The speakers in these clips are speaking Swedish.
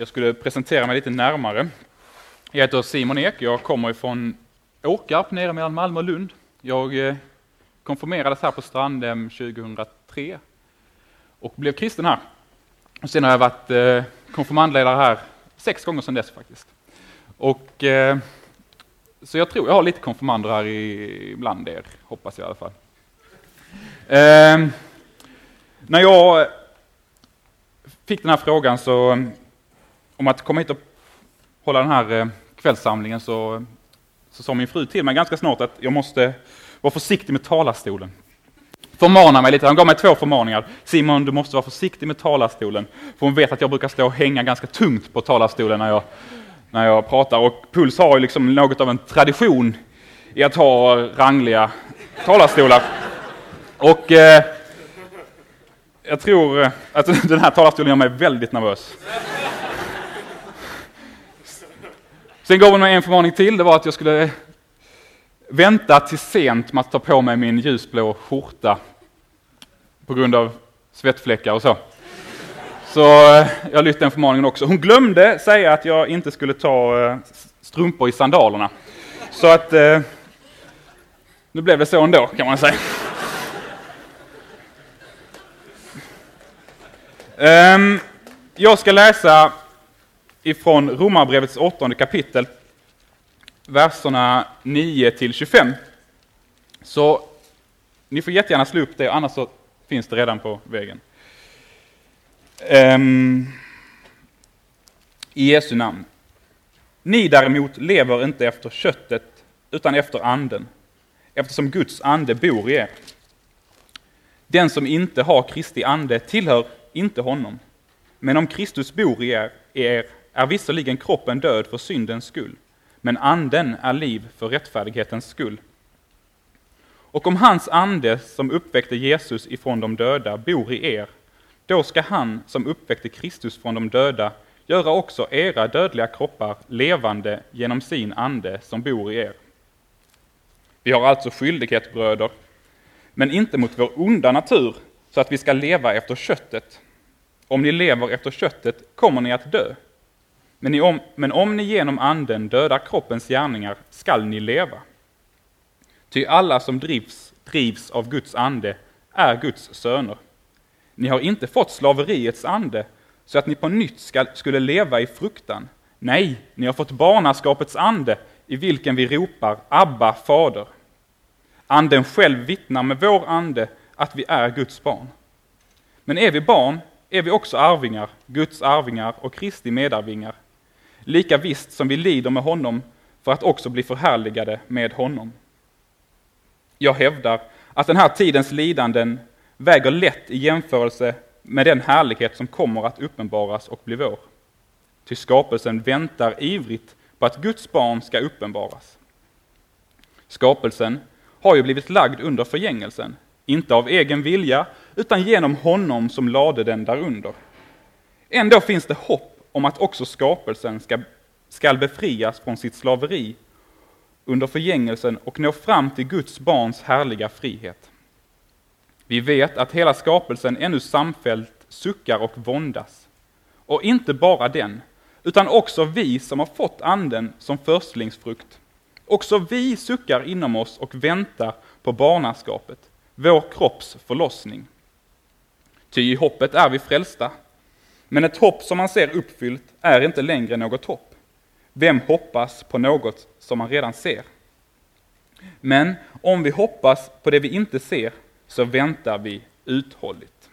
Jag skulle presentera mig lite närmare. Jag heter Simon Ek, jag kommer ifrån Åkarp nere mellan Malmö och Lund. Jag eh, konfirmerades här på Strandhem 2003 och blev kristen här. Och sen har jag varit eh, konfirmandledare här sex gånger sedan dess faktiskt. Och, eh, så jag tror jag har lite konfirmander här i, bland er, hoppas jag i alla fall. Eh, när jag fick den här frågan så, om att komma hit och hålla den här eh, kvällssamlingen så, så sa min fru till mig ganska snart att jag måste vara försiktig med talarstolen. Förmana mig lite, han gav mig två förmaningar. Simon, du måste vara försiktig med talarstolen. För hon vet att jag brukar stå och hänga ganska tungt på talarstolen när jag, när jag pratar. Och Puls har ju liksom något av en tradition i att ha rangliga talarstolar. Och eh, jag tror eh, att den här talarstolen gör mig väldigt nervös. Sen gav hon mig en förmaning till, det var att jag skulle vänta till sent med att ta på mig min ljusblå skjorta på grund av svettfläckar och så. Så eh, jag lyfte den förmaningen också. Hon glömde säga att jag inte skulle ta eh, strumpor i sandalerna. Så att eh, nu blev det så ändå kan man säga. Ehm, jag ska läsa ifrån Romarbrevets åttonde kapitel, verserna 9 till 25. Så ni får jättegärna slå upp det, annars så finns det redan på väggen. Um, ehm, I Jesu namn. Ni däremot lever inte efter köttet, utan efter anden, eftersom Guds ande bor i er. Den som inte har Kristi ande tillhör inte honom. Men om Kristus bor i er, er är visserligen kroppen död för syndens skull, men anden är liv för rättfärdighetens skull. Och om hans ande som uppväckte Jesus ifrån de döda bor i er, då ska han som uppväckte Kristus från de döda göra också era dödliga kroppar levande genom sin ande som bor i er. Vi har alltså skyldighet, bröder, men inte mot vår onda natur, så att vi ska leva efter köttet. Om ni lever efter köttet kommer ni att dö. Men om, men om ni genom anden dödar kroppens gärningar skall ni leva. Ty alla som drivs, drivs av Guds ande är Guds söner. Ni har inte fått slaveriets ande så att ni på nytt ska, skulle leva i fruktan. Nej, ni har fått barnaskapets ande i vilken vi ropar Abba, Fader. Anden själv vittnar med vår ande att vi är Guds barn. Men är vi barn är vi också arvingar, Guds arvingar och Kristi medarvingar, lika visst som vi lider med honom för att också bli förhärligade med honom. Jag hävdar att den här tidens lidanden väger lätt i jämförelse med den härlighet som kommer att uppenbaras och bli vår. Ty skapelsen väntar ivrigt på att Guds barn ska uppenbaras. Skapelsen har ju blivit lagd under förgängelsen, inte av egen vilja, utan genom honom som lade den därunder. Ändå finns det hopp om att också skapelsen ska, skall befrias från sitt slaveri under förgängelsen och nå fram till Guds barns härliga frihet. Vi vet att hela skapelsen ännu samfällt suckar och våndas. Och inte bara den, utan också vi som har fått anden som förstlingsfrukt. Också vi suckar inom oss och väntar på barnaskapet, vår kropps förlossning. Ty i hoppet är vi frälsta. Men ett hopp som man ser uppfyllt är inte längre något hopp. Vem hoppas på något som man redan ser? Men om vi hoppas på det vi inte ser, så väntar vi uthålligt.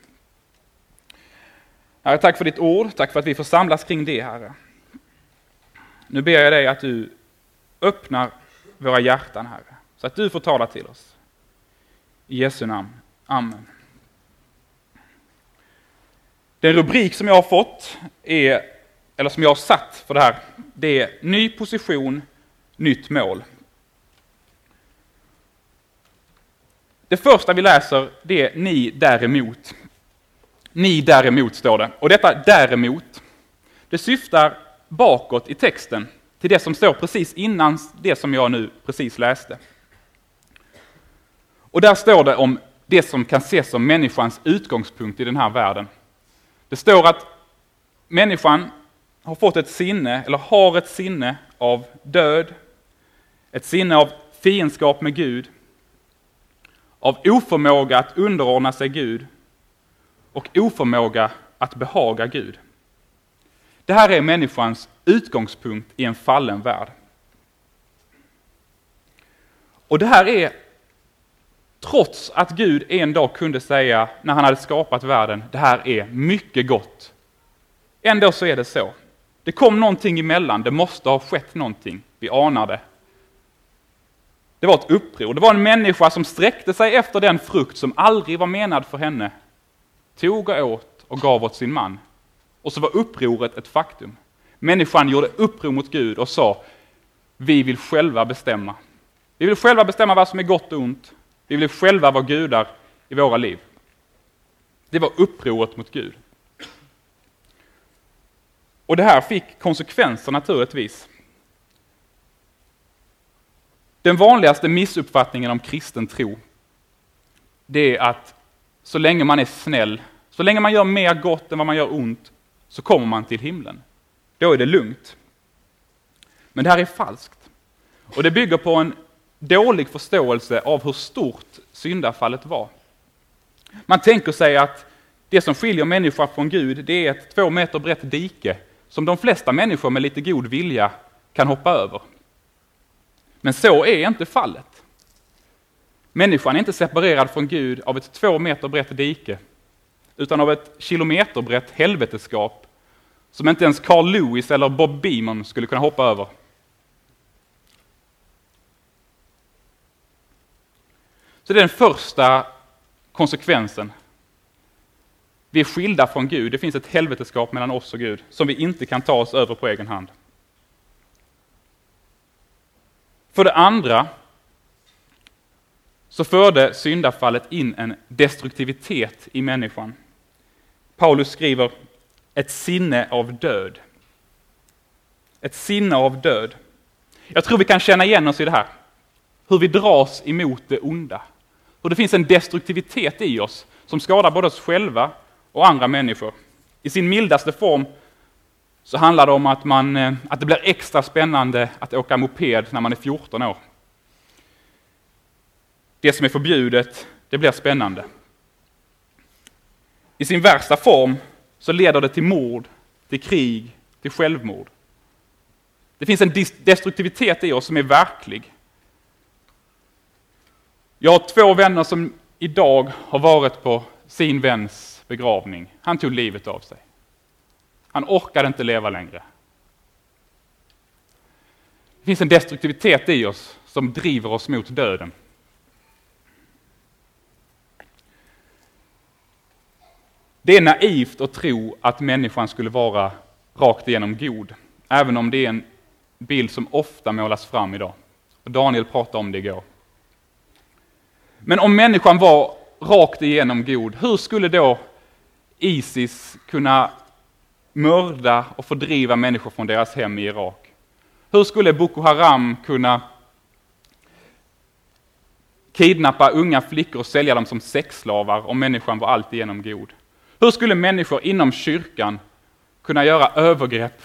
Herre, tack för ditt ord, tack för att vi får samlas kring det, Herre. Nu ber jag dig att du öppnar våra hjärtan, Herre, så att du får tala till oss. I Jesu namn. Amen. Den rubrik som jag har fått, är, eller som jag har satt för det här, det är Ny position, nytt mål. Det första vi läser, det är Ni däremot. Ni däremot, står det. Och detta däremot, det syftar bakåt i texten till det som står precis innan det som jag nu precis läste. Och där står det om det som kan ses som människans utgångspunkt i den här världen. Det står att människan har fått ett sinne, eller har ett sinne av död, ett sinne av fiendskap med Gud, av oförmåga att underordna sig Gud och oförmåga att behaga Gud. Det här är människans utgångspunkt i en fallen värld. Och det här är trots att Gud en dag kunde säga, när han hade skapat världen, det här är mycket gott. Ändå så är det så. Det kom någonting emellan, det måste ha skett någonting. Vi anar det. Det var ett uppror. Det var en människa som sträckte sig efter den frukt som aldrig var menad för henne. Tog och åt och gav åt sin man. Och så var upproret ett faktum. Människan gjorde uppror mot Gud och sa, vi vill själva bestämma. Vi vill själva bestämma vad som är gott och ont. Vi vill själva vara gudar i våra liv. Det var upproret mot Gud. Och det här fick konsekvenser naturligtvis. Den vanligaste missuppfattningen om kristen tro, det är att så länge man är snäll, så länge man gör mer gott än vad man gör ont, så kommer man till himlen. Då är det lugnt. Men det här är falskt. Och det bygger på en dålig förståelse av hur stort syndafallet var. Man tänker sig att det som skiljer människor från Gud, det är ett två meter brett dike som de flesta människor med lite god vilja kan hoppa över. Men så är inte fallet. Människan är inte separerad från Gud av ett två meter brett dike, utan av ett kilometerbrett helveteskap som inte ens Carl Lewis eller Bob Beamon skulle kunna hoppa över. Så det är den första konsekvensen. Vi är skilda från Gud. Det finns ett helveteskap mellan oss och Gud som vi inte kan ta oss över på egen hand. För det andra så förde syndafallet in en destruktivitet i människan. Paulus skriver ett sinne av död. Ett sinne av död. Jag tror vi kan känna igen oss i det här. Hur vi dras emot det onda. Hur det finns en destruktivitet i oss som skadar både oss själva och andra människor. I sin mildaste form så handlar det om att, man, eh, att det blir extra spännande att åka moped när man är 14 år. Det som är förbjudet, det blir spännande. I sin värsta form så leder det till mord, till krig, till självmord. Det finns en destruktivitet i oss som är verklig. Jag har två vänner som idag har varit på sin väns begravning. Han tog livet av sig. Han orkade inte leva längre. Det finns en destruktivitet i oss som driver oss mot döden. Det är naivt att tro att människan skulle vara rakt igenom god, även om det är en bild som ofta målas fram idag. Daniel pratade om det igår. Men om människan var rakt igenom god, hur skulle då Isis kunna mörda och fördriva människor från deras hem i Irak? Hur skulle Boko Haram kunna kidnappa unga flickor och sälja dem som sexslavar om människan var alltigenom god? Hur skulle människor inom kyrkan kunna göra övergrepp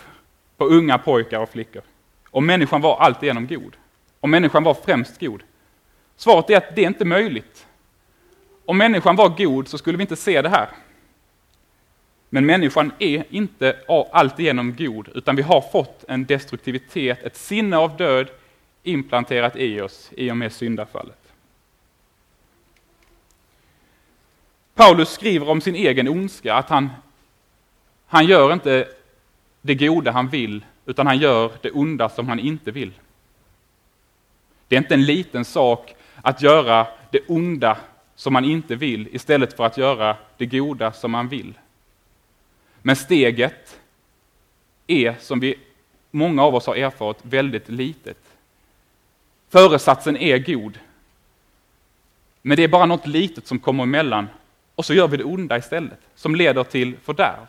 på unga pojkar och flickor? Om människan var alltigenom god? Om människan var främst god? Svaret är att det är inte möjligt. Om människan var god så skulle vi inte se det här. Men människan är inte alltigenom god, utan vi har fått en destruktivitet, ett sinne av död implanterat i oss i och med syndafallet. Paulus skriver om sin egen ondska, att han, han gör inte det goda han vill, utan han gör det onda som han inte vill. Det är inte en liten sak att göra det onda som man inte vill istället för att göra det goda som man vill. Men steget är, som vi, många av oss har erfarit, väldigt litet. Föresatsen är god. Men det är bara något litet som kommer emellan och så gör vi det onda istället, som leder till fördärv.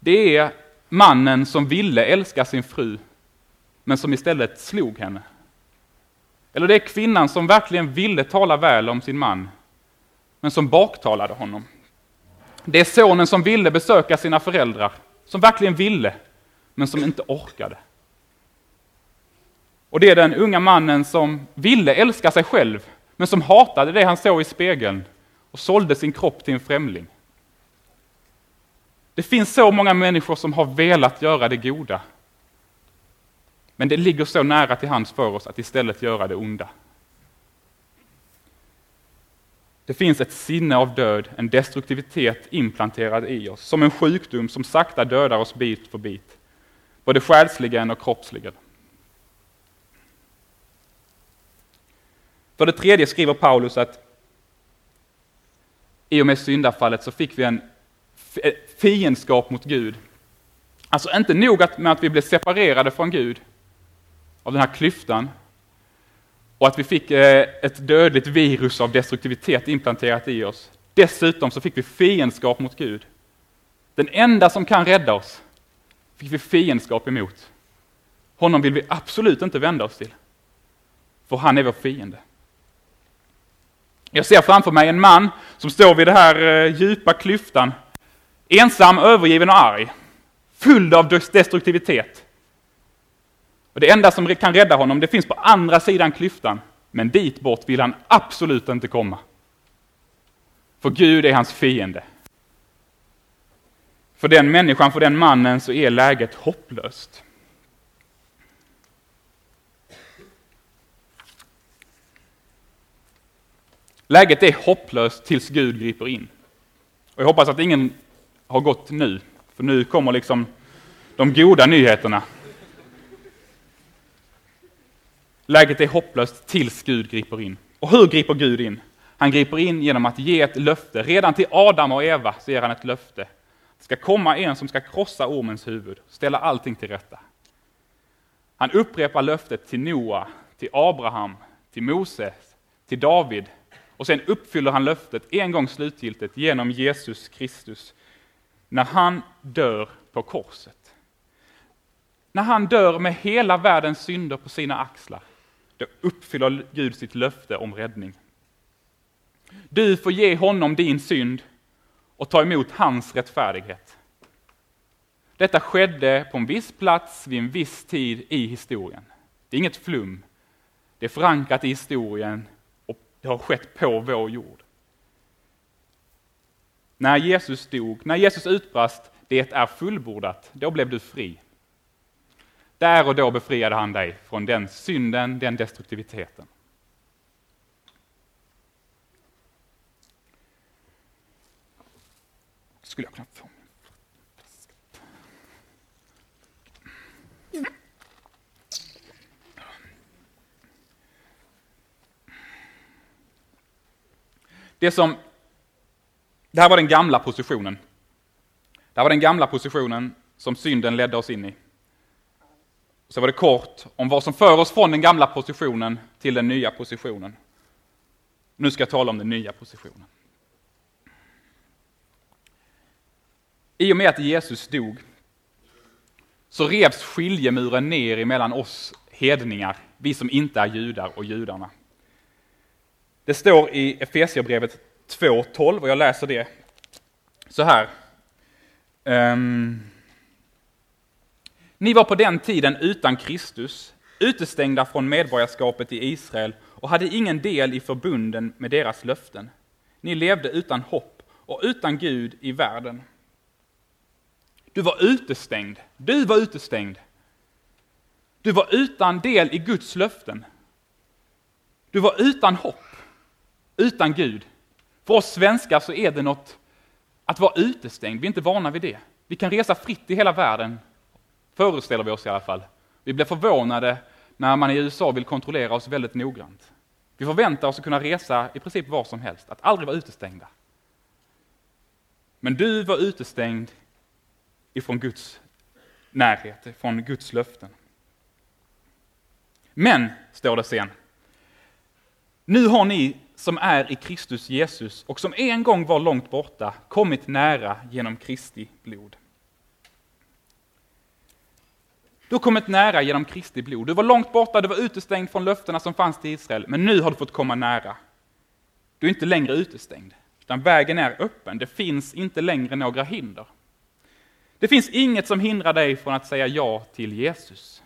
Det är mannen som ville älska sin fru, men som istället slog henne. Eller det är kvinnan som verkligen ville tala väl om sin man, men som baktalade honom. Det är sonen som ville besöka sina föräldrar, som verkligen ville, men som inte orkade. Och det är den unga mannen som ville älska sig själv, men som hatade det han såg i spegeln och sålde sin kropp till en främling. Det finns så många människor som har velat göra det goda. Men det ligger så nära till hands för oss att istället göra det onda. Det finns ett sinne av död, en destruktivitet implanterad i oss, som en sjukdom som sakta dödar oss bit för bit, både själsligen och kroppsligen. För det tredje skriver Paulus att i och med syndafallet så fick vi en fiendskap mot Gud. Alltså inte nog med att vi blev separerade från Gud av den här klyftan och att vi fick eh, ett dödligt virus av destruktivitet implanterat i oss. Dessutom så fick vi fiendskap mot Gud. Den enda som kan rädda oss fick vi fiendskap emot. Honom vill vi absolut inte vända oss till, för han är vår fiende. Jag ser framför mig en man som står vid den här eh, djupa klyftan, ensam, övergiven och arg, full av destruktivitet. Och det enda som kan rädda honom, det finns på andra sidan klyftan, men dit bort vill han absolut inte komma. För Gud är hans fiende. För den människan, för den mannen, så är läget hopplöst. Läget är hopplöst tills Gud griper in. Och jag hoppas att ingen har gått nu, för nu kommer liksom de goda nyheterna. Läget är hopplöst tills Gud griper in. Och hur griper Gud in? Han griper in genom att ge ett löfte. Redan till Adam och Eva så ger han ett löfte. Det ska komma en som ska krossa ormens huvud, ställa allting till rätta. Han upprepar löftet till Noa, till Abraham, till Moses, till David, och sen uppfyller han löftet en gång slutgiltigt genom Jesus Kristus. När han dör på korset. När han dör med hela världens synder på sina axlar, då uppfyller Gud sitt löfte om räddning. Du får ge honom din synd och ta emot hans rättfärdighet. Detta skedde på en viss plats vid en viss tid i historien. Det är inget flum. Det är förankrat i historien och det har skett på vår jord. När Jesus dog, när Jesus utbrast det är fullbordat, då blev du fri. Där och då befriade han dig från den synden, den destruktiviteten. Skulle jag kunna få Det som, det här var den gamla positionen. Det här var den gamla positionen som synden ledde oss in i. Så var det kort om vad som för oss från den gamla positionen till den nya positionen. Nu ska jag tala om den nya positionen. I och med att Jesus dog så revs skiljemuren ner emellan oss hedningar, vi som inte är judar och judarna. Det står i Efesierbrevet 2.12 och jag läser det så här. Um, ni var på den tiden utan Kristus, utestängda från medborgarskapet i Israel och hade ingen del i förbunden med deras löften. Ni levde utan hopp och utan Gud i världen. Du var utestängd. Du var utestängd. Du var utan del i Guds löften. Du var utan hopp utan Gud. För oss svenskar så är det något att vara utestängd, vi är inte vana vid det. Vi kan resa fritt i hela världen, föreställer vi oss i alla fall. Vi blir förvånade när man i USA vill kontrollera oss väldigt noggrant. Vi förväntar oss att kunna resa i princip var som helst, att aldrig vara utestängda. Men du var utestängd ifrån Guds närhet, från Guds löften. Men, står det sen, nu har ni som är i Kristus Jesus och som en gång var långt borta kommit nära genom Kristi blod. Du har kommit nära genom Kristi blod. Du var långt borta, du var utestängd från löftena som fanns till Israel, men nu har du fått komma nära. Du är inte längre utestängd. Utan vägen är öppen, det finns inte längre några hinder. Det finns inget som hindrar dig från att säga ja till Jesus.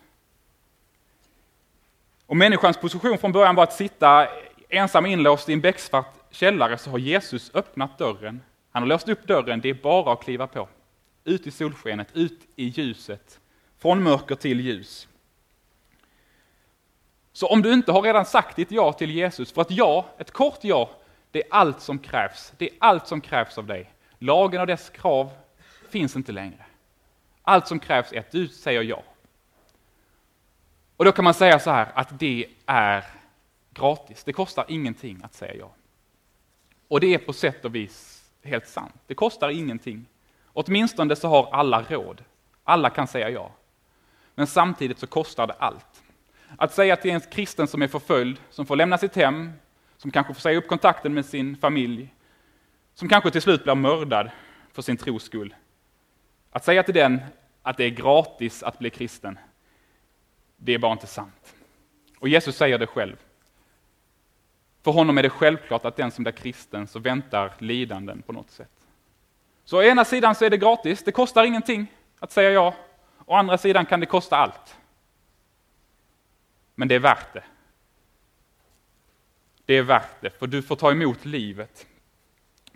Om människans position från början var att sitta ensam inlåst i en becksvart källare, så har Jesus öppnat dörren. Han har låst upp dörren, det är bara att kliva på. Ut i solskenet, ut i ljuset, från mörker till ljus. Så om du inte har redan sagt ditt ja till Jesus, för ett ja, ett kort ja, det är allt som krävs. Det är allt som krävs av dig. Lagen och dess krav finns inte längre. Allt som krävs är att du säger ja. Och då kan man säga så här att det är gratis. Det kostar ingenting att säga ja. Och det är på sätt och vis helt sant. Det kostar ingenting. Åtminstone så har alla råd. Alla kan säga ja. Men samtidigt så kostar det allt. Att säga till en kristen som är förföljd, som får lämna sitt hem, som kanske får säga upp kontakten med sin familj, som kanske till slut blir mördad för sin tros skull. Att säga till den att det är gratis att bli kristen, det är bara inte sant. Och Jesus säger det själv. För honom är det självklart att den som blir kristen så väntar lidanden på något sätt. Så å ena sidan så är det gratis, det kostar ingenting att säga ja. Å andra sidan kan det kosta allt. Men det är värt det. Det är värt det, för du får ta emot livet.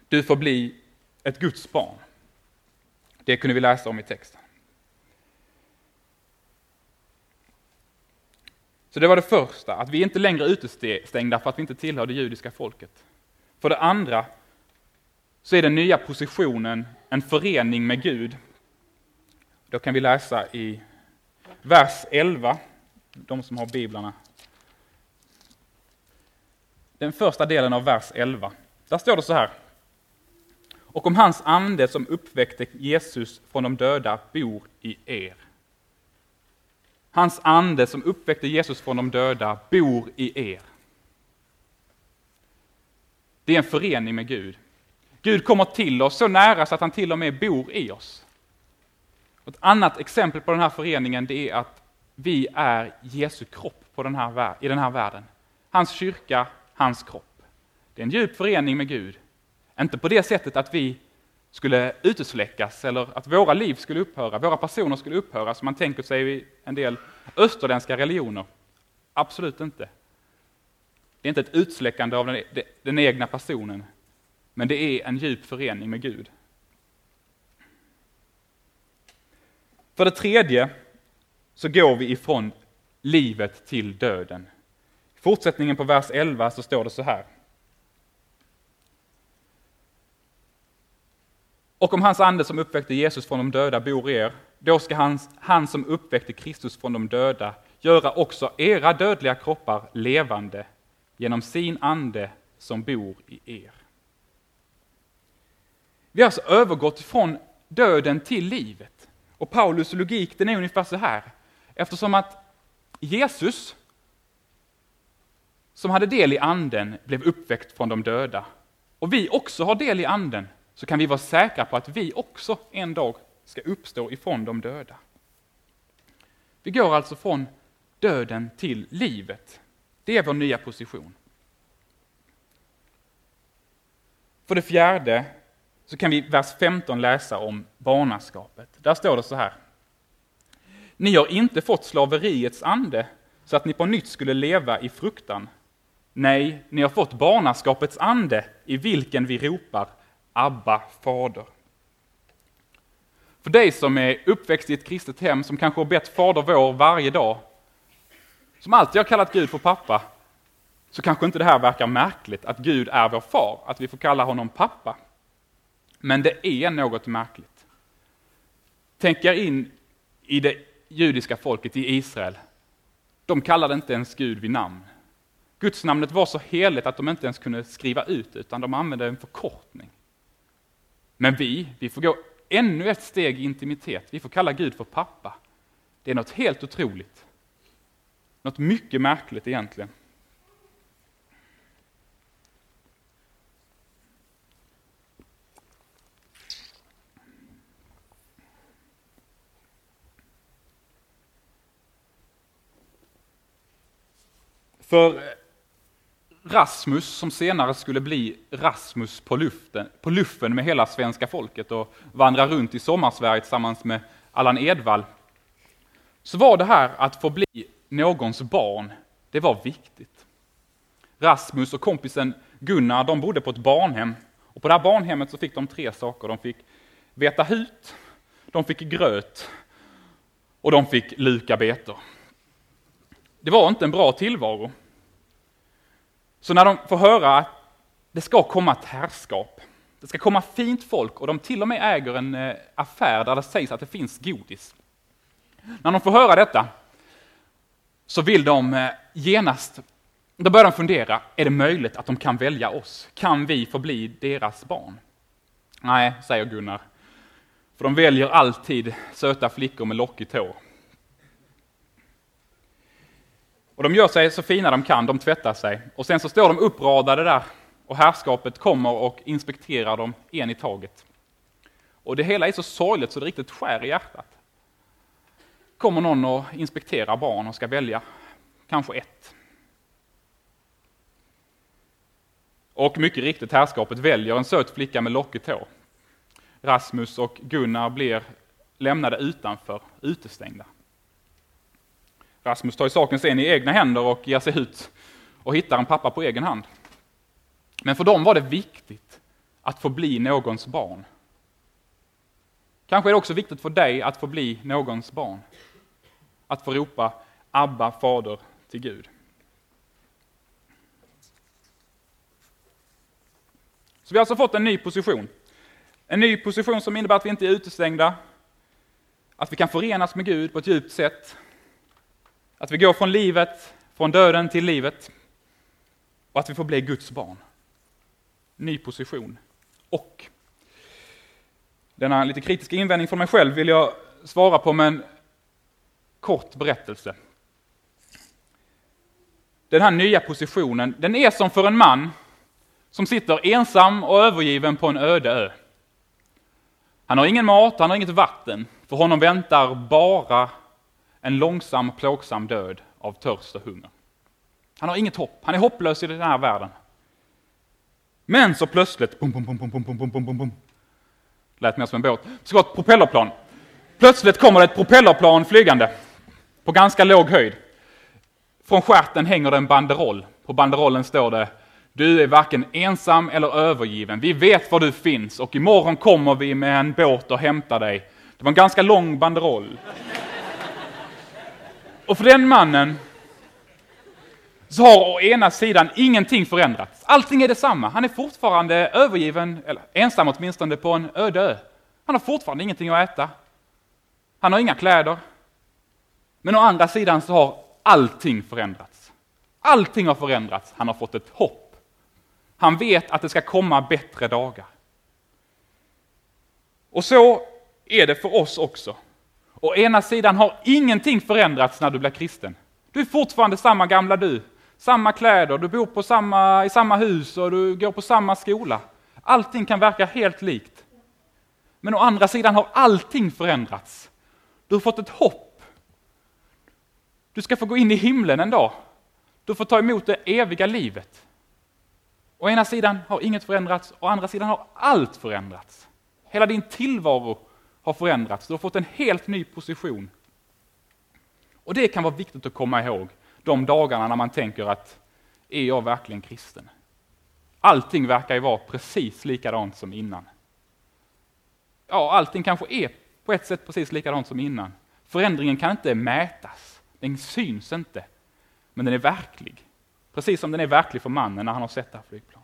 Du får bli ett Guds barn. Det kunde vi läsa om i texten. Så det var det första, att vi inte längre är utestängda för att vi inte tillhör det judiska folket. För det andra så är den nya positionen en förening med Gud. Då kan vi läsa i vers 11, de som har biblarna. Den första delen av vers 11. Där står det så här. Och om hans ande som uppväckte Jesus från de döda bor i er. Hans ande som uppväckte Jesus från de döda bor i er. Det är en förening med Gud. Gud kommer till oss så nära så att han till och med bor i oss. Ett annat exempel på den här föreningen det är att vi är Jesu kropp på den här, i den här världen. Hans kyrka, hans kropp. Det är en djup förening med Gud. Inte på det sättet att vi skulle utesläckas eller att våra liv skulle upphöra, våra personer skulle upphöra som man tänker sig i en del österländska religioner. Absolut inte. Det är inte ett utsläckande av den, e-, den egna personen, men det är en djup förening med Gud. För det tredje så går vi ifrån livet till döden. I fortsättningen på vers 11 så står det så här. Och om hans ande som uppväckte Jesus från de döda bor i er, då ska han, han som uppväckte Kristus från de döda göra också era dödliga kroppar levande genom sin ande som bor i er. Vi har alltså övergått från döden till livet. Och Paulus logik den är ungefär så här. Eftersom att Jesus, som hade del i anden, blev uppväckt från de döda. Och vi också har del i anden, så kan vi vara säkra på att vi också en dag ska uppstå ifrån de döda. Vi går alltså från döden till livet. Det är vår nya position. För det fjärde så kan vi i vers 15 läsa om barnaskapet. Där står det så här. Ni har inte fått slaveriets ande så att ni på nytt skulle leva i fruktan. Nej, ni har fått barnaskapets ande i vilken vi ropar Abba, Fader. För dig som är uppväxt i ett kristet hem, som kanske har bett Fader vår varje dag, som alltid har kallat Gud för pappa, så kanske inte det här verkar märkligt, att Gud är vår far, att vi får kalla honom pappa. Men det är något märkligt. Tänk er in i det judiska folket i Israel. De kallade inte ens Gud vid namn. Gudsnamnet var så heligt att de inte ens kunde skriva ut utan de använde en förkortning. Men vi, vi får gå ännu ett steg i intimitet. Vi får kalla Gud för pappa. Det är något helt otroligt. Något mycket märkligt egentligen. För eh, Rasmus som senare skulle bli Rasmus på luften, på luffen med hela svenska folket och vandra runt i sommarsverige tillsammans med Allan Edwall, så var det här att få bli någons barn, det var viktigt. Rasmus och kompisen Gunnar, de bodde på ett barnhem och på det här barnhemmet så fick de tre saker. De fick veta hut, de fick gröt och de fick luka betor. Det var inte en bra tillvaro. Så när de får höra att det ska komma ett härskap, det ska komma fint folk och de till och med äger en eh, affär där det sägs att det finns godis. När de får höra detta så vill de eh, genast, då börjar de fundera, är det möjligt att de kan välja oss? Kan vi få bli deras barn? Nej, säger Gunnar. För de väljer alltid söta flickor med lockigt hår. Och de gör sig så fina de kan, de tvättar sig. Och sen så står de uppradade där och härskapet kommer och inspekterar dem en i taget. Och det hela är så sorgligt så det riktigt skär i hjärtat. Kommer någon och inspekterar barn och ska välja kanske ett. Och mycket riktigt, härskapet väljer en söt flicka med lockigt hår. Rasmus och Gunnar blir lämnade utanför, utestängda. Rasmus tar saken sen i egna händer och ger sig ut och hittar en pappa på egen hand. Men för dem var det viktigt att få bli någons barn. Kanske är det också viktigt för dig att få bli någons barn. Att få ropa Abba, Fader till Gud. Så vi har alltså fått en ny position. En ny position som innebär att vi inte är utestängda, att vi kan förenas med Gud på ett djupt sätt, att vi går från livet, från döden till livet och att vi får bli Guds barn. Ny position. Och denna lite kritiska invändning från mig själv vill jag svara på med en kort berättelse. Den här nya positionen, den är som för en man som sitter ensam och övergiven på en öde ö. Han har ingen mat, han har inget vatten. För honom väntar bara en långsam, plågsam död av törst och hunger. Han har inget hopp, han är hopplös i den här världen. Men så plötsligt, bum, bum, bum, bum, bum, bum, bum, bum, bum. lät mer som en båt, det ska ett propellerplan. Plötsligt kommer det ett propellerplan flygande på ganska låg höjd. Från skärten hänger det en banderoll. På banderollen står det du är varken ensam eller övergiven. Vi vet var du finns och imorgon kommer vi med en båt och hämtar dig. Det var en ganska lång banderoll. Och för den mannen så har å ena sidan ingenting förändrats. Allting är detsamma. Han är fortfarande övergiven, eller ensam åtminstone, på en öde ö. Han har fortfarande ingenting att äta. Han har inga kläder. Men å andra sidan så har allting förändrats. Allting har förändrats. Han har fått ett hopp. Han vet att det ska komma bättre dagar. Och så är det för oss också. Å ena sidan har ingenting förändrats när du blir kristen. Du är fortfarande samma gamla du. Samma kläder, du bor på samma, i samma hus och du går på samma skola. Allting kan verka helt likt. Men å andra sidan har allting förändrats. Du har fått ett hopp. Du ska få gå in i himlen en dag. Du får ta emot det eviga livet. Å ena sidan har inget förändrats, å andra sidan har allt förändrats. Hela din tillvaro har förändrats. Du har fått en helt ny position. Och det kan vara viktigt att komma ihåg de dagarna när man tänker att är jag verkligen kristen? Allting verkar ju vara precis likadant som innan. Ja, allting kanske är på ett sätt precis likadant som innan. Förändringen kan inte mätas, den syns inte, men den är verklig. Precis som den är verklig för mannen när han har sett det här flygplanet.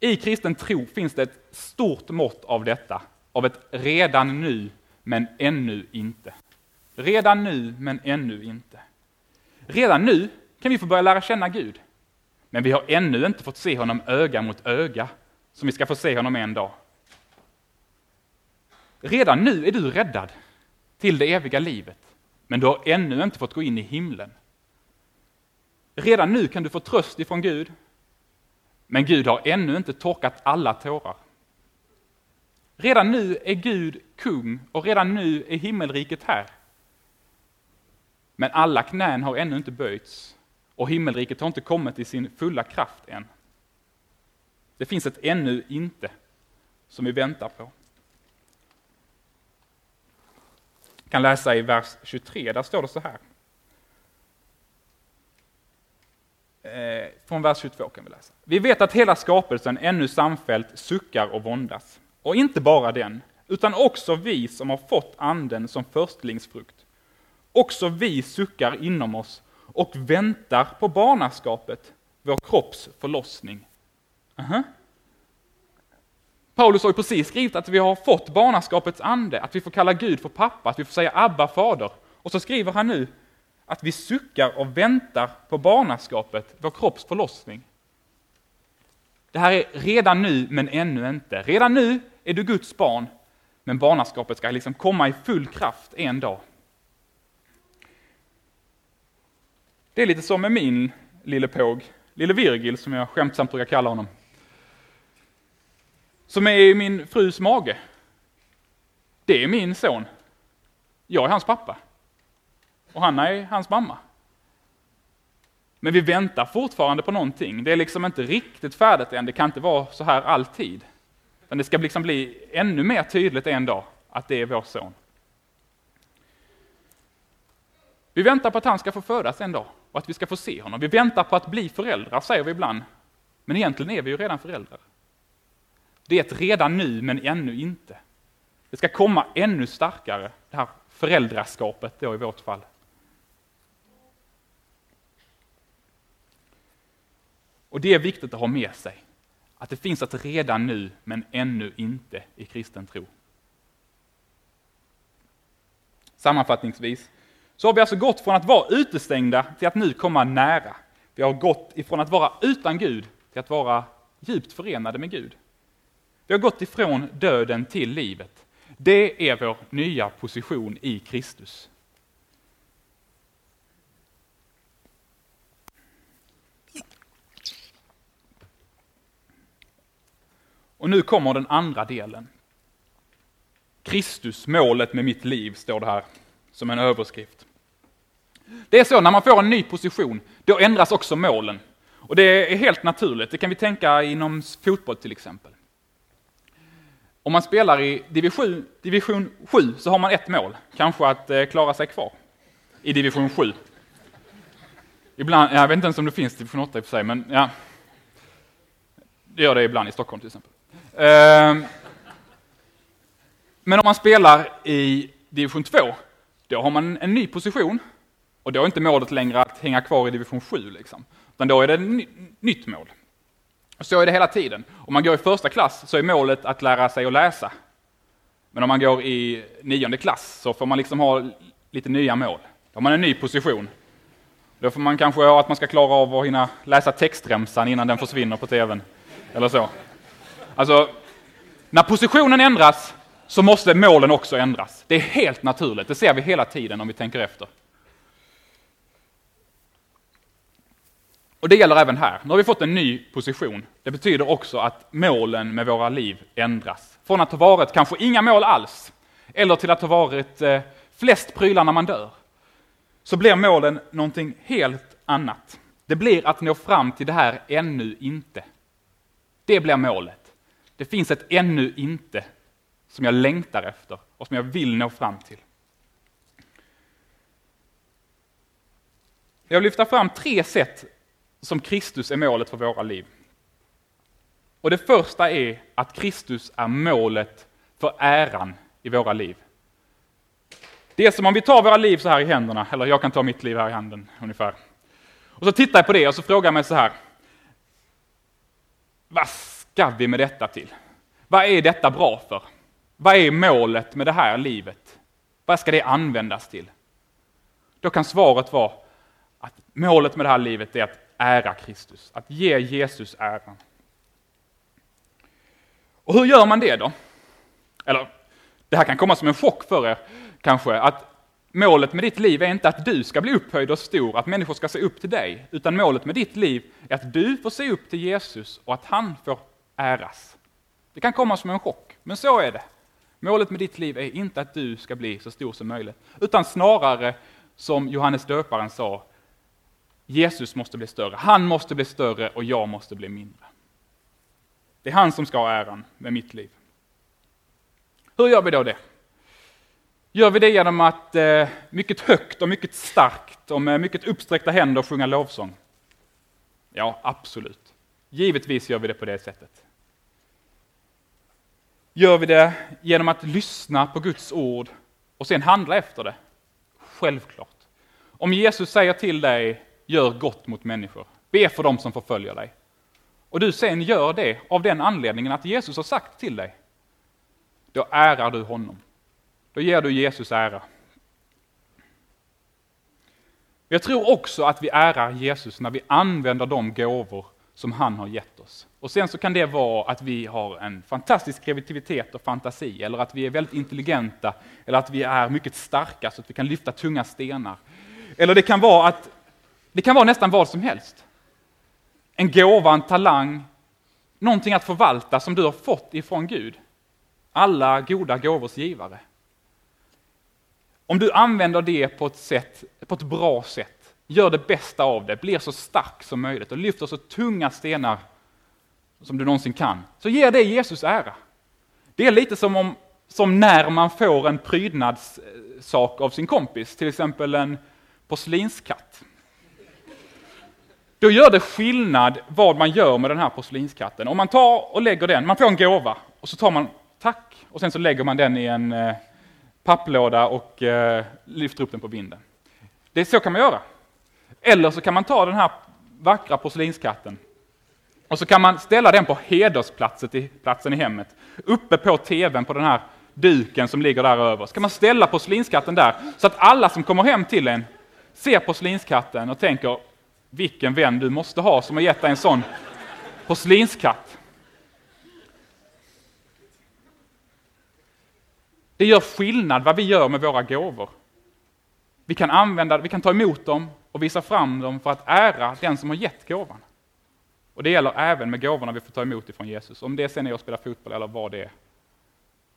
I kristen tro finns det ett stort mått av detta, av ett redan nu men ännu inte. Redan nu men ännu inte. Redan nu kan vi få börja lära känna Gud, men vi har ännu inte fått se honom öga mot öga, som vi ska få se honom en dag. Redan nu är du räddad till det eviga livet, men du har ännu inte fått gå in i himlen. Redan nu kan du få tröst ifrån Gud, men Gud har ännu inte torkat alla tårar. Redan nu är Gud kung och redan nu är himmelriket här. Men alla knän har ännu inte böjts och himmelriket har inte kommit i sin fulla kraft än. Det finns ett ännu inte som vi väntar på. Jag kan läsa i vers 23, där står det så här. Eh, från vers 22 kan vi läsa. Vi vet att hela skapelsen ännu samfällt suckar och våndas. Och inte bara den, utan också vi som har fått anden som förstlingsfrukt. Också vi suckar inom oss och väntar på barnaskapet, vår kropps förlossning. Uh -huh. Paulus har ju precis skrivit att vi har fått barnaskapets ande, att vi får kalla Gud för pappa, att vi får säga Abba, fader. Och så skriver han nu att vi suckar och väntar på barnaskapet, vår kropps förlossning. Det här är redan nu, men ännu inte. Redan nu är du Guds barn, men barnaskapet ska liksom komma i full kraft en dag. Det är lite som med min lille påg, lille Virgil som jag skämtsamt brukar kalla honom. Som är i min frus mage. Det är min son. Jag är hans pappa. Och han är hans mamma. Men vi väntar fortfarande på någonting. Det är liksom inte riktigt färdigt än. Det kan inte vara så här alltid. Men det ska liksom bli ännu mer tydligt en dag att det är vår son. Vi väntar på att han ska få födas en dag och att vi ska få se honom. Vi väntar på att bli föräldrar, säger vi ibland. Men egentligen är vi ju redan föräldrar. Det är ett redan nu, men ännu inte. Det ska komma ännu starkare, det här föräldraskapet då i vårt fall. Och det är viktigt att ha med sig, att det finns ett redan nu, men ännu inte i kristen tro. Sammanfattningsvis så har vi alltså gått från att vara utestängda till att nu komma nära. Vi har gått ifrån att vara utan Gud till att vara djupt förenade med Gud. Vi har gått ifrån döden till livet. Det är vår nya position i Kristus. Och nu kommer den andra delen. Kristus, målet med mitt liv, står det här som en överskrift. Det är så, när man får en ny position, då ändras också målen. Och det är helt naturligt, det kan vi tänka inom fotboll till exempel. Om man spelar i division, division 7 så har man ett mål, kanske att eh, klara sig kvar i division 7. Ibland, jag vet inte ens om det finns division 8 i och för sig, men ja. Det gör det ibland i Stockholm till exempel. Ehm, men om man spelar i division 2, då har man en ny position och då är inte målet längre att hänga kvar i division 7, liksom. utan då är det ett nytt mål. Så är det hela tiden. Om man går i första klass så är målet att lära sig att läsa. Men om man går i nionde klass så får man liksom ha lite nya mål. Då har man en ny position. Då får man kanske ha att man ska klara av att hinna läsa textremsan innan den försvinner på tvn. Eller så. Alltså, när positionen ändras så måste målen också ändras. Det är helt naturligt, det ser vi hela tiden om vi tänker efter. Och det gäller även här. Nu har vi fått en ny position. Det betyder också att målen med våra liv ändras. Från att ha varit kanske inga mål alls, eller till att ha varit eh, flest prylar när man dör, så blir målen någonting helt annat. Det blir att nå fram till det här ännu inte. Det blir målet. Det finns ett ännu inte som jag längtar efter och som jag vill nå fram till. Jag vill lyfta fram tre sätt som Kristus är målet för våra liv. Och det första är att Kristus är målet för äran i våra liv. Det är som om vi tar våra liv så här i händerna, eller jag kan ta mitt liv här i handen ungefär. Och så tittar jag på det och så frågar jag mig så här. Vad ska vi med detta till? Vad är detta bra för? Vad är målet med det här livet? Vad ska det användas till? Då kan svaret vara att målet med det här livet är att ära Kristus, att ge Jesus äran. Och hur gör man det då? Eller, det här kan komma som en chock för er kanske, att målet med ditt liv är inte att du ska bli upphöjd och stor, att människor ska se upp till dig, utan målet med ditt liv är att du får se upp till Jesus och att han får äras. Det kan komma som en chock, men så är det. Målet med ditt liv är inte att du ska bli så stor som möjligt, utan snarare som Johannes döparen sa, Jesus måste bli större. Han måste bli större och jag måste bli mindre. Det är han som ska ha äran med mitt liv. Hur gör vi då det? Gör vi det genom att eh, mycket högt och mycket starkt och med mycket uppsträckta händer sjunga lovsång? Ja, absolut. Givetvis gör vi det på det sättet. Gör vi det genom att lyssna på Guds ord och sen handla efter det? Självklart. Om Jesus säger till dig, gör gott mot människor, be för dem som förföljer dig. Och du sen gör det av den anledningen att Jesus har sagt till dig. Då ärar du honom. Då ger du Jesus ära. Jag tror också att vi ärar Jesus när vi använder de gåvor som han har gett oss. Och sen så kan det vara att vi har en fantastisk kreativitet och fantasi, eller att vi är väldigt intelligenta, eller att vi är mycket starka så att vi kan lyfta tunga stenar. Eller det kan vara att det kan vara nästan vad som helst. En gåva, en talang, någonting att förvalta som du har fått ifrån Gud. Alla goda gåvors givare. Om du använder det på ett, sätt, på ett bra sätt, gör det bästa av det, blir så stark som möjligt och lyfter så tunga stenar som du någonsin kan, så ger det Jesus ära. Det är lite som, om, som när man får en prydnadssak av sin kompis, till exempel en porslinskatt. Då gör det skillnad vad man gör med den här porslinskatten. Om man tar och lägger den, man får en gåva, och så tar man tack, och sen så lägger man den i en eh, papplåda och eh, lyfter upp den på vinden. Det, så kan man göra. Eller så kan man ta den här vackra porslinskatten och så kan man ställa den på hedersplatsen i, platsen i hemmet, uppe på tvn på den här duken som ligger där över. Så kan man ställa porslinskatten där, så att alla som kommer hem till en ser porslinskatten och tänker, vilken vän du måste ha som har gett dig en sån porslinskatt. Det gör skillnad vad vi gör med våra gåvor. Vi kan använda, vi kan ta emot dem och visa fram dem för att ära den som har gett gåvan. Och det gäller även med gåvorna vi får ta emot ifrån Jesus. Om det sen är att spela fotboll eller vad det är.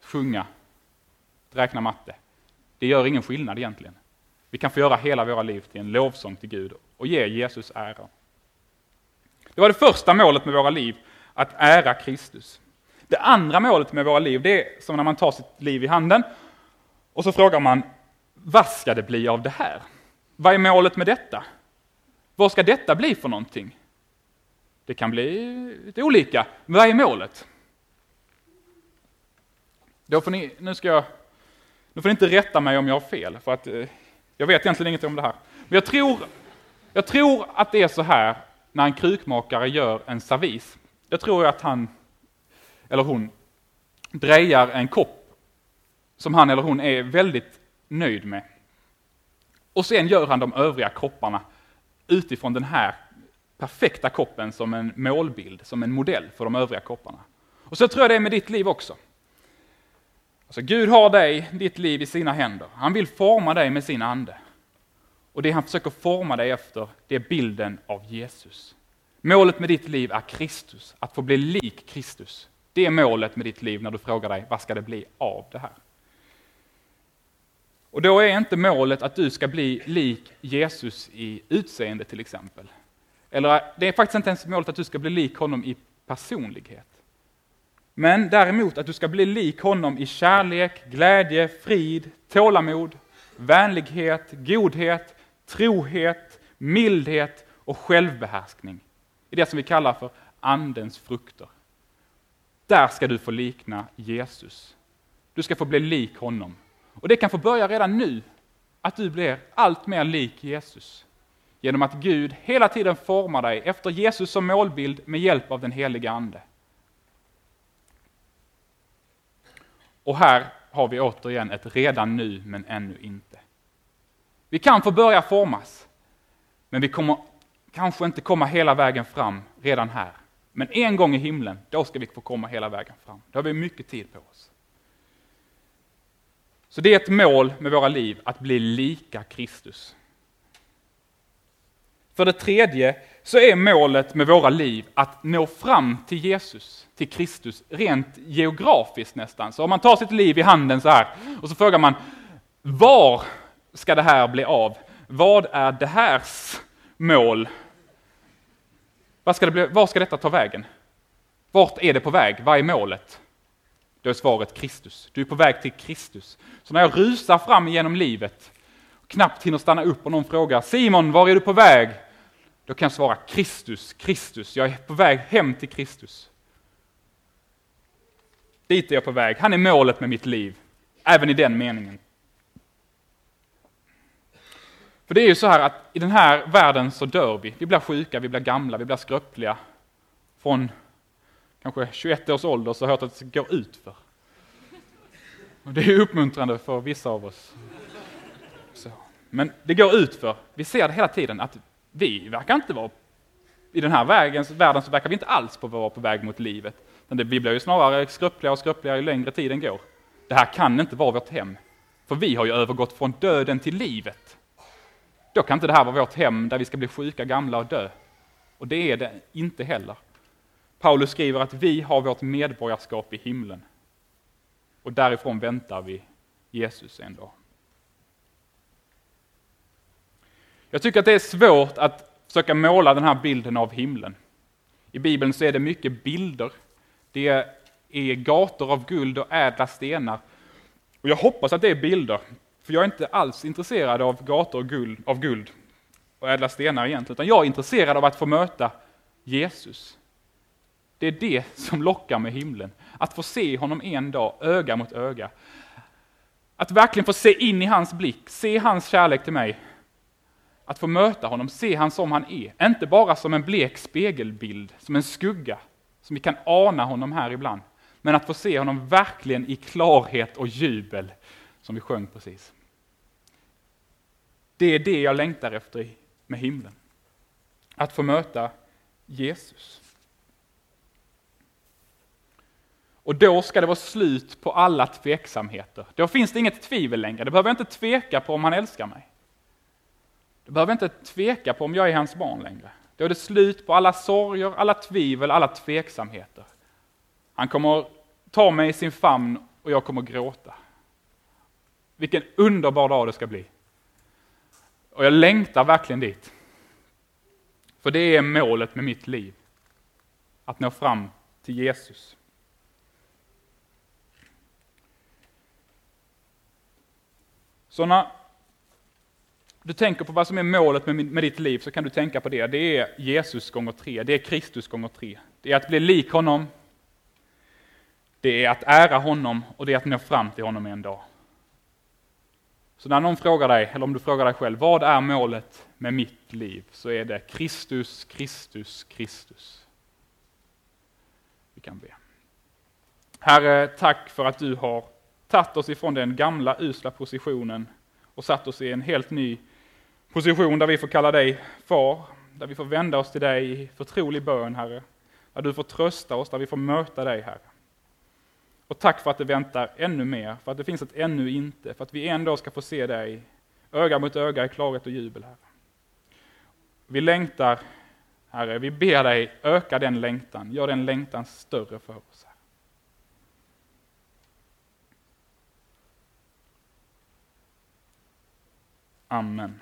Sjunga, räkna matte. Det gör ingen skillnad egentligen. Vi kan få göra hela våra liv till en lovsång till Gud och ge Jesus ära. Det var det första målet med våra liv, att ära Kristus. Det andra målet med våra liv, det är som när man tar sitt liv i handen och så frågar man, vad ska det bli av det här? Vad är målet med detta? Vad ska detta bli för någonting? Det kan bli lite olika. Men vad är målet? Då får ni, nu ska jag, nu får ni inte rätta mig om jag har fel, för att eh, jag vet egentligen inget om det här. Men jag tror, jag tror att det är så här när en krukmakare gör en servis. Jag tror att han, eller hon, drejar en kopp som han eller hon är väldigt nöjd med. Och sen gör han de övriga kropparna utifrån den här perfekta koppen som en målbild, som en modell för de övriga kropparna. Och så tror jag det är med ditt liv också. Alltså Gud har dig, ditt liv i sina händer. Han vill forma dig med sin ande. Och det han försöker forma dig efter, det är bilden av Jesus. Målet med ditt liv är Kristus, att få bli lik Kristus. Det är målet med ditt liv när du frågar dig, vad ska det bli av det här? Och då är inte målet att du ska bli lik Jesus i utseende till exempel. Eller äh, det är faktiskt inte ens målet att du ska bli lik honom i personlighet. Men däremot att du ska bli lik honom i kärlek, glädje, frid, tålamod, vänlighet, godhet, trohet, mildhet och självbehärskning. I det som vi kallar för andens frukter. Där ska du få likna Jesus. Du ska få bli lik honom. Och det kan få börja redan nu, att du blir allt mer lik Jesus genom att Gud hela tiden formar dig efter Jesus som målbild med hjälp av den heliga Ande. Och här har vi återigen ett redan nu men ännu inte. Vi kan få börja formas, men vi kommer kanske inte komma hela vägen fram redan här. Men en gång i himlen, då ska vi få komma hela vägen fram. Då har vi mycket tid på oss. Så det är ett mål med våra liv, att bli lika Kristus. För det tredje så är målet med våra liv att nå fram till Jesus, till Kristus, rent geografiskt nästan. Så om man tar sitt liv i handen så här och så frågar man, var ska det här bli av? Vad är det härs mål. Var ska, det bli, var ska detta ta vägen? Vart är det på väg? Vad är målet? Då är svaret Kristus. Du är på väg till Kristus. Så när jag rusar fram genom livet, knappt hinner stanna upp och någon frågar Simon, var är du på väg? Då kan jag svara Kristus, Kristus. Jag är på väg hem till Kristus. Dit är jag på väg. Han är målet med mitt liv. Även i den meningen. För det är ju så här att i den här världen så dör vi. Vi blir sjuka, vi blir gamla, vi blir skröpliga. Från kanske 21 års ålder så har jag hört att det går ut för. Och det är uppmuntrande för vissa av oss. Så. Men det går ut för. Vi ser det hela tiden att vi verkar inte vara i den här vägen, världen så verkar vi inte alls på vara på väg mot livet. Men det, vi blir ju snarare skröpligare och skröpligare ju längre tiden går. Det här kan inte vara vårt hem. För vi har ju övergått från döden till livet. Då kan inte det här vara vårt hem där vi ska bli sjuka, gamla och dö. Och det är det inte heller. Paulus skriver att vi har vårt medborgarskap i himlen. Och därifrån väntar vi Jesus en dag. Jag tycker att det är svårt att försöka måla den här bilden av himlen. I Bibeln så är det mycket bilder. Det är gator av guld och ädla stenar. Och jag hoppas att det är bilder, för jag är inte alls intresserad av gator och guld, av guld och ädla stenar egentligen, utan jag är intresserad av att få möta Jesus. Det är det som lockar med himlen, att få se honom en dag, öga mot öga. Att verkligen få se in i hans blick, se hans kärlek till mig. Att få möta honom, se han som han är, inte bara som en blek spegelbild, som en skugga, som vi kan ana honom här ibland. Men att få se honom verkligen i klarhet och jubel, som vi sjöng precis. Det är det jag längtar efter med himlen. Att få möta Jesus. Och då ska det vara slut på alla tveksamheter. Då finns det inget tvivel längre. Det behöver jag inte tveka på om han älskar mig. Det behöver jag inte tveka på om jag är hans barn längre. Då är det slut på alla sorger, alla tvivel, alla tveksamheter. Han kommer ta mig i sin famn och jag kommer gråta. Vilken underbar dag det ska bli. Och jag längtar verkligen dit. För det är målet med mitt liv. Att nå fram till Jesus. Så när du tänker på vad som är målet med, med ditt liv så kan du tänka på det. Det är Jesus gånger tre, det är Kristus gånger tre. Det är att bli lik honom, det är att ära honom och det är att nå fram till honom en dag. Så när någon frågar dig, eller om du frågar dig själv, vad är målet med mitt liv? Så är det Kristus, Kristus, Kristus. Vi kan be. Herre, tack för att du har tagit oss ifrån den gamla usla positionen och satt oss i en helt ny position där vi får kalla dig far, där vi får vända oss till dig i förtrolig bön, Herre. Där du får trösta oss, där vi får möta dig, Herre. Och tack för att det väntar ännu mer, för att det finns ett ännu inte, för att vi en dag ska få se dig öga mot öga i klarhet och jubel, Herre. Vi längtar, Herre, vi ber dig öka den längtan, gör den längtan större för oss. Herre. Amen.